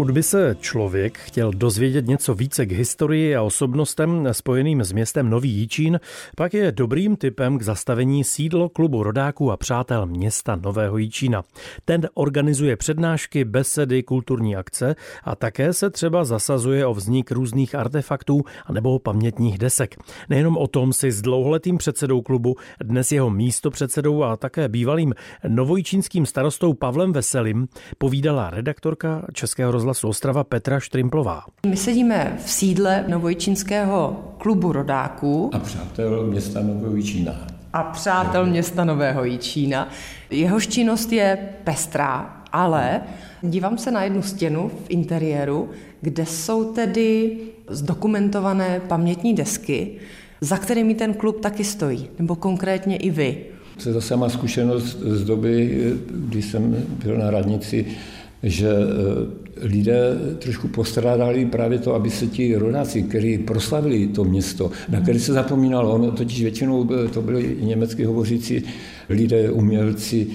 Pokud by se člověk chtěl dozvědět něco více k historii a osobnostem spojeným s městem Nový Jíčín, pak je dobrým typem k zastavení sídlo klubu rodáků a přátel města Nového Jíčína. Ten organizuje přednášky, besedy, kulturní akce a také se třeba zasazuje o vznik různých artefaktů nebo pamětních desek. Nejenom o tom si s dlouholetým předsedou klubu, dnes jeho místopředsedou a také bývalým novojíčínským starostou Pavlem Veselým povídala redaktorka Českého rozhlasu Ostrava Petra Štrimplová. My sedíme v sídle Novojčínského klubu rodáků. A přátel města Nového Jíčína. A přátel města Nového Jíčína. Jeho činnost je pestrá, ale dívám se na jednu stěnu v interiéru, kde jsou tedy zdokumentované pamětní desky, za kterými ten klub taky stojí, nebo konkrétně i vy. To je zase má zkušenost z doby, kdy jsem byl na radnici že eh, lidé trošku postrádali právě to, aby se ti rodáci, kteří proslavili to město, na které se zapomínalo, ono totiž většinou to byli německy hovořící lidé, umělci,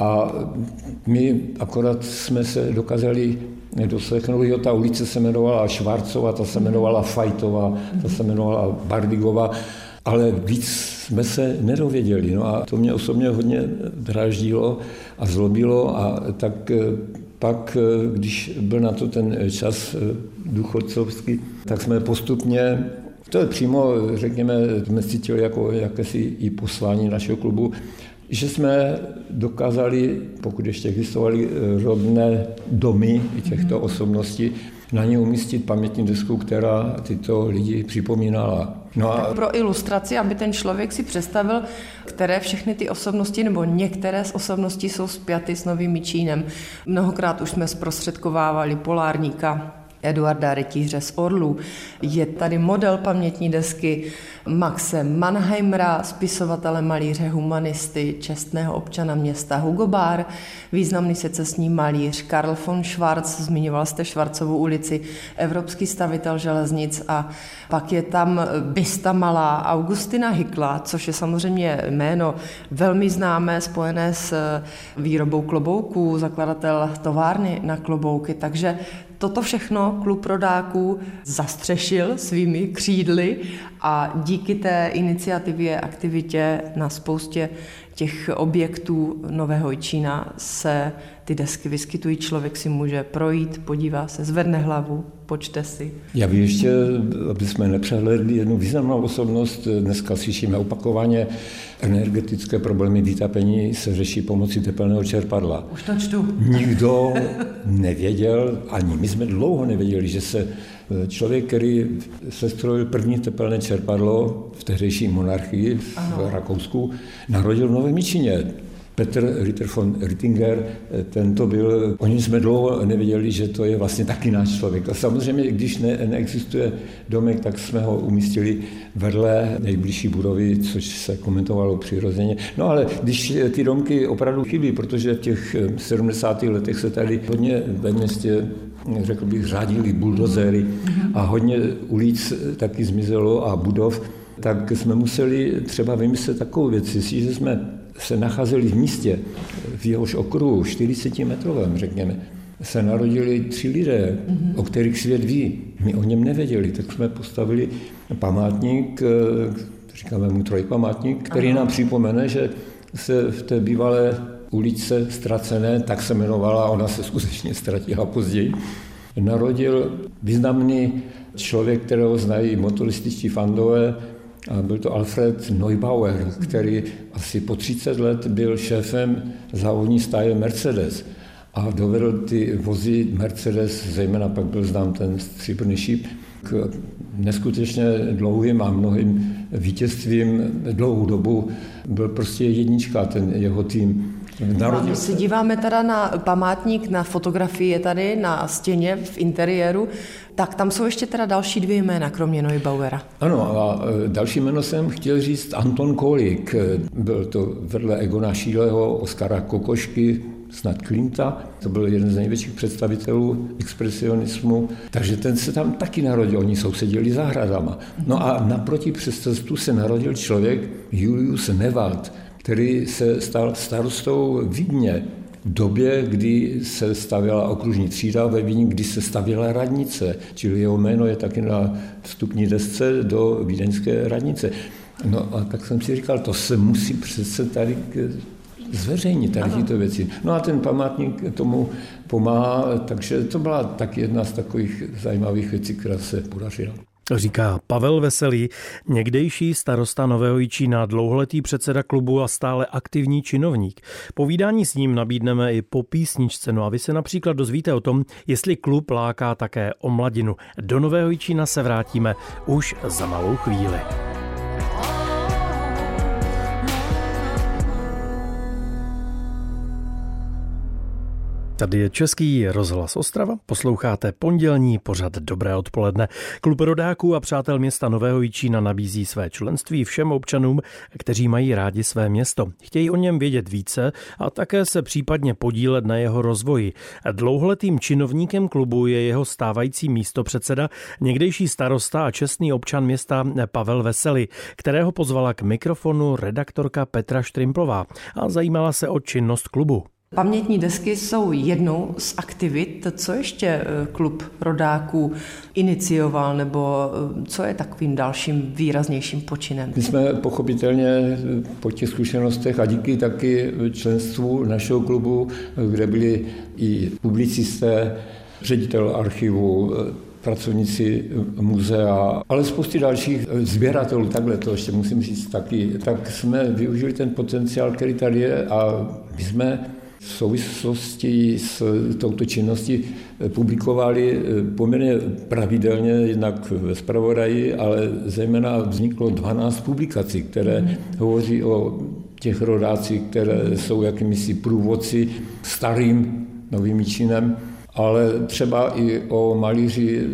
a my akorát jsme se dokázali doslechnout, jo, ta ulice se jmenovala Švarcova, ta se jmenovala Fajtová, ta se jmenovala Bardigova, ale víc jsme se nedověděli. No a to mě osobně hodně draždilo a zlobilo a tak eh, pak, eh, když byl na to ten čas eh, důchodcovský, tak jsme postupně, to je přímo, řekněme, jsme cítili jako jakési i poslání našeho klubu, že jsme dokázali, pokud ještě existovaly eh, rodné domy těchto mhm. osobností, na ně umístit pamětní desku, která tyto lidi připomínala. No a... Tak pro ilustraci, aby ten člověk si představil, které všechny ty osobnosti nebo některé z osobností jsou spjaty s Novým Čínem. Mnohokrát už jsme zprostředkovávali polárníka, Eduarda Rytíře z Orlu. Je tady model pamětní desky Maxe Mannheimera, spisovatele, malíře, humanisty, čestného občana města Hugo Bar, významný secesní malíř Karl von Schwarz, zmiňoval jste Švarcovou ulici, evropský stavitel železnic a pak je tam bysta malá Augustina Hykla, což je samozřejmě jméno velmi známé, spojené s výrobou klobouků, zakladatel továrny na klobouky, takže Toto všechno klub rodáků zastřešil svými křídly a díky té iniciativě, aktivitě na spoustě těch objektů Nového Čína se ty desky vyskytují, člověk si může projít, podívá se, zvedne hlavu, počte si. Já bych ještě, aby jsme nepřehledli jednu významnou osobnost, dneska slyšíme opakovaně, energetické problémy vytápění se řeší pomocí tepelného čerpadla. Už to čtu. Nikdo nevěděl, ani my jsme dlouho nevěděli, že se člověk, který se strojil první tepelné čerpadlo v tehdejší monarchii v ano. Rakousku, narodil v Novém Míčině. Petr Ritter von Rittinger, tento byl, oni jsme dlouho nevěděli, že to je vlastně taky náš člověk. A samozřejmě, když ne, neexistuje domek, tak jsme ho umístili vedle nejbližší budovy, což se komentovalo přirozeně. No ale když ty domky opravdu chybí, protože v těch 70. letech se tady hodně ve městě řekl bych, řádili buldozery a hodně ulic taky zmizelo a budov, tak jsme museli třeba vymyslet takovou věc, že jsme se nacházeli v místě, v jehož okruhu 40 metrovém, řekněme, se narodili tři lidé, mm-hmm. o kterých svět ví. My o něm nevěděli, tak jsme postavili památník, eh, říkáme mu trojpamátník, který Aha. nám připomene, že se v té bývalé ulice Ztracené, tak se jmenovala, ona se skutečně ztratila později, narodil významný člověk, kterého znají motorističtí fandové, a byl to Alfred Neubauer, který asi po 30 let byl šéfem závodní stáje Mercedes a dovedl ty vozy Mercedes, zejména pak byl znám ten stříbrný šíp, k neskutečně dlouhým a mnohým vítězstvím dlouhou dobu. Byl prostě jednička ten jeho tým. Narodil se. díváme teda na památník, na fotografii je tady na stěně v interiéru, tak tam jsou ještě teda další dvě jména, kromě Neubauera. Ano, a e, další jméno jsem chtěl říct Anton Kolik. Byl to vedle Egona Šíleho, Oskara Kokošky, snad Klimta, to byl jeden z největších představitelů expresionismu, takže ten se tam taky narodil, oni sousedili zahradama. No a naproti přes cestu se narodil člověk Julius Nevald, který se stal starostou Vídně v době, kdy se stavěla okružní třída ve Vídni, kdy se stavěla radnice, čili jeho jméno je taky na vstupní desce do vídeňské radnice. No a tak jsem si říkal, to se musí přece tady zveřejnit tady tyto věci. No a ten památník tomu pomáhá, takže to byla tak jedna z takových zajímavých věcí, která se podařila. Říká Pavel Veselý, někdejší starosta Nového Jičína, dlouholetý předseda klubu a stále aktivní činovník. Povídání s ním nabídneme i po písničce, no a vy se například dozvíte o tom, jestli klub láká také o mladinu. Do Nového Jičína se vrátíme už za malou chvíli. Tady je Český rozhlas Ostrava. Posloucháte pondělní pořad Dobré odpoledne. Klub rodáků a přátel města Nového Jičína nabízí své členství všem občanům, kteří mají rádi své město. Chtějí o něm vědět více a také se případně podílet na jeho rozvoji. Dlouholetým činovníkem klubu je jeho stávající místopředseda, někdejší starosta a čestný občan města Pavel Vesely, kterého pozvala k mikrofonu redaktorka Petra Štrimplová a zajímala se o činnost klubu. Pamětní desky jsou jednou z aktivit. Co ještě eh, klub rodáků inicioval, nebo eh, co je takovým dalším výraznějším počinem? My jsme pochopitelně eh, po těch zkušenostech a díky taky členstvu našeho klubu, kde byli i publicisté, ředitel archivu, pracovníci muzea, ale spousty dalších sběratelů, takhle to ještě musím říct taky, tak jsme využili ten potenciál, který tady je a my jsme v souvislosti s touto činností publikovali eh, poměrně pravidelně, jednak ve zpravodaji, ale zejména vzniklo 12 publikací, které mm. hovoří o těch rodácích, které jsou jakýmisi průvodci starým novým činem, ale třeba i o malíři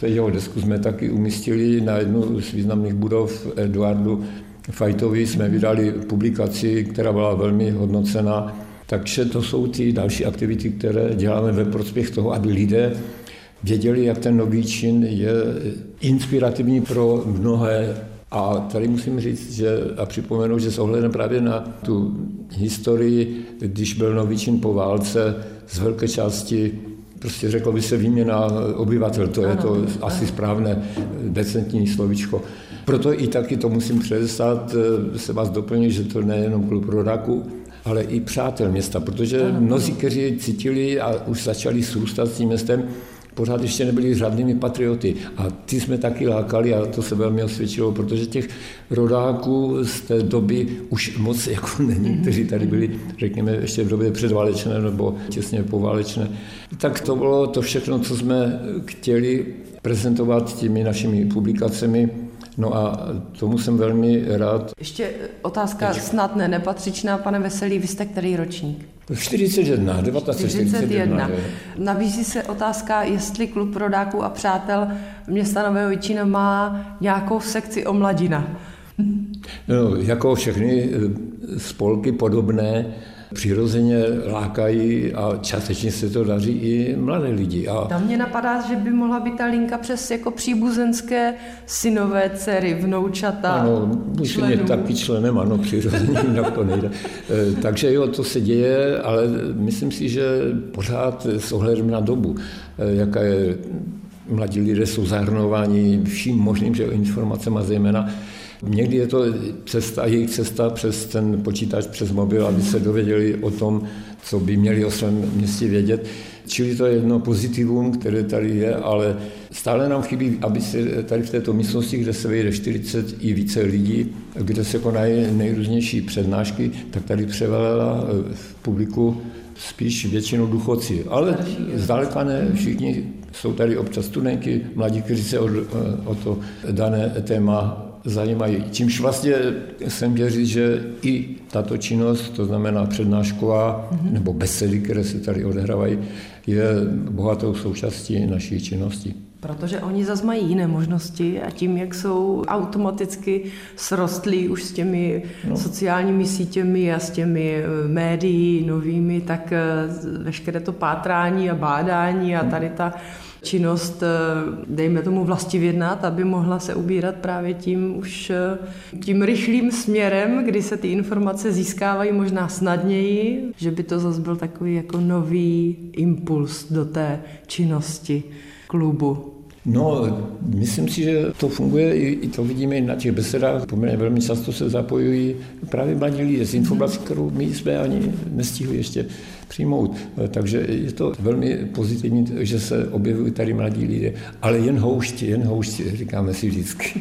Teď jeho desku jsme taky umístili na jednu z významných budov Eduardu Fajtovi. Jsme vydali publikaci, která byla velmi hodnocená takže to jsou ty další aktivity, které děláme ve prospěch toho, aby lidé věděli, jak ten nový čin je inspirativní pro mnohé. A tady musím říct, že, a připomenout, že s ohledem právě na tu historii, když byl nový čin po válce, z velké části prostě řeklo by se výměna obyvatel, to je to asi správné decentní slovičko. Proto i taky to musím předestat, se vás doplnit, že to nejenom klub rodáků, ale i přátel města, protože mnozí, kteří cítili a už začali srůstat s tím městem, pořád ještě nebyli řádnými patrioty. A ty jsme taky lákali a to se velmi osvědčilo, protože těch rodáků z té doby už moc jako není, kteří tady byli, řekněme, ještě v době předválečné nebo těsně poválečné. Tak to bylo to všechno, co jsme chtěli prezentovat těmi našimi publikacemi. No a tomu jsem velmi rád. Ještě otázka Teď. snad ne, nepatřičná, pane Veselý, vy jste který ročník? 41, 1941. Nabízí se otázka, jestli klub rodáků a přátel města Nového Jičína má nějakou sekci o mladina. No, jako všechny spolky podobné, přirozeně lákají a částečně se to daří i mladé lidi. A... Tam mě napadá, že by mohla být ta linka přes jako příbuzenské synové dcery, vnoučata. Ano, musím je taky členem, ano, přirozeně, jinak to nejde. E, takže jo, to se děje, ale myslím si, že pořád s ohledem na dobu, e, jaká je mladí lidé jsou zahrnováni vším možným že informacemi, zejména Někdy je to cesta, jejich cesta přes ten počítač, přes mobil, aby se dověděli o tom, co by měli o svém městě vědět. Čili to je jedno pozitivum, které tady je, ale stále nám chybí, aby se tady v této místnosti, kde se vejde 40 i více lidí, kde se konají nejrůznější přednášky, tak tady převelela v publiku spíš většinou důchodci. Ale zdaleka ne všichni, jsou tady občas studenti, mladí, kteří se o, o to dané téma zajímají. Čímž vlastně jsem chtěl říct, že i tato činnost, to znamená přednášková mm-hmm. nebo besedy, které se tady odehrávají, je bohatou součástí naší činnosti. Protože oni zase mají jiné možnosti a tím, jak jsou automaticky srostlí už s těmi no. sociálními sítěmi a s těmi eh, médií novými, tak eh, veškeré to pátrání a bádání a tady ta činnost, eh, dejme tomu vlastivědnat, aby mohla se ubírat právě tím už eh, tím rychlým směrem, kdy se ty informace získávají možná snadněji, že by to zase byl takový jako nový impuls do té činnosti klubu. No, myslím si, že to funguje, i to vidíme na těch besedách. Poměrně velmi často se zapojují právě mladí lidé s informací, kterou my jsme ani nestihli ještě přijmout. Takže je to velmi pozitivní, že se objevují tady mladí lidé, ale jen houšti, jen houšti, říkáme si vždycky.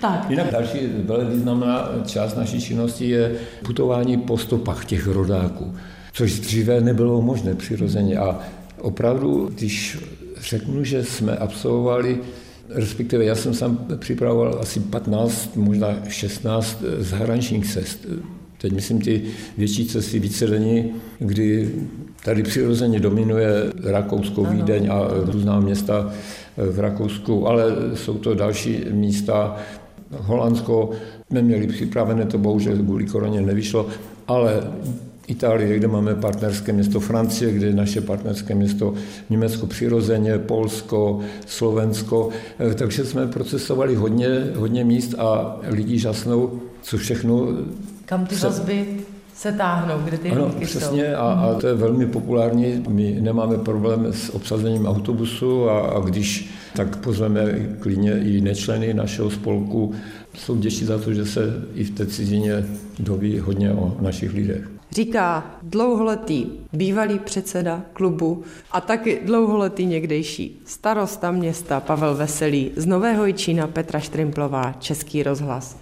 Tak. Jinak další velmi významná část naší činnosti je putování po stopách těch rodáků, což dříve nebylo možné přirozeně. A opravdu, když řeknu, že jsme absolvovali, respektive já jsem sám připravoval asi 15, možná 16 zahraničních cest. Teď myslím ty větší cesty vícedenní, kdy tady přirozeně dominuje Rakousko, Vídeň a různá města v Rakousku, ale jsou to další místa. Holandsko neměli připravené, to bohužel kvůli koroně nevyšlo, ale Itálie, kde máme partnerské město, Francie, kde je naše partnerské město, Německo přirozeně, Polsko, Slovensko. Eh, takže jsme procesovali hodně, hodně míst a lidi žasnou, co všechno... Kam ty se... vazby se táhnou, kde ty ano, přesně jsou. A, a to je velmi populární. My nemáme problém s obsazením autobusu a, a když tak pozveme klidně i nečleny našeho spolku. Jsou vděční za to, že se i v té cizině doví hodně o našich lidech. Říká dlouholetý bývalý předseda klubu a taky dlouholetý někdejší starosta města Pavel Veselý z Nového Jičína Petra Štrimplová, Český rozhlas.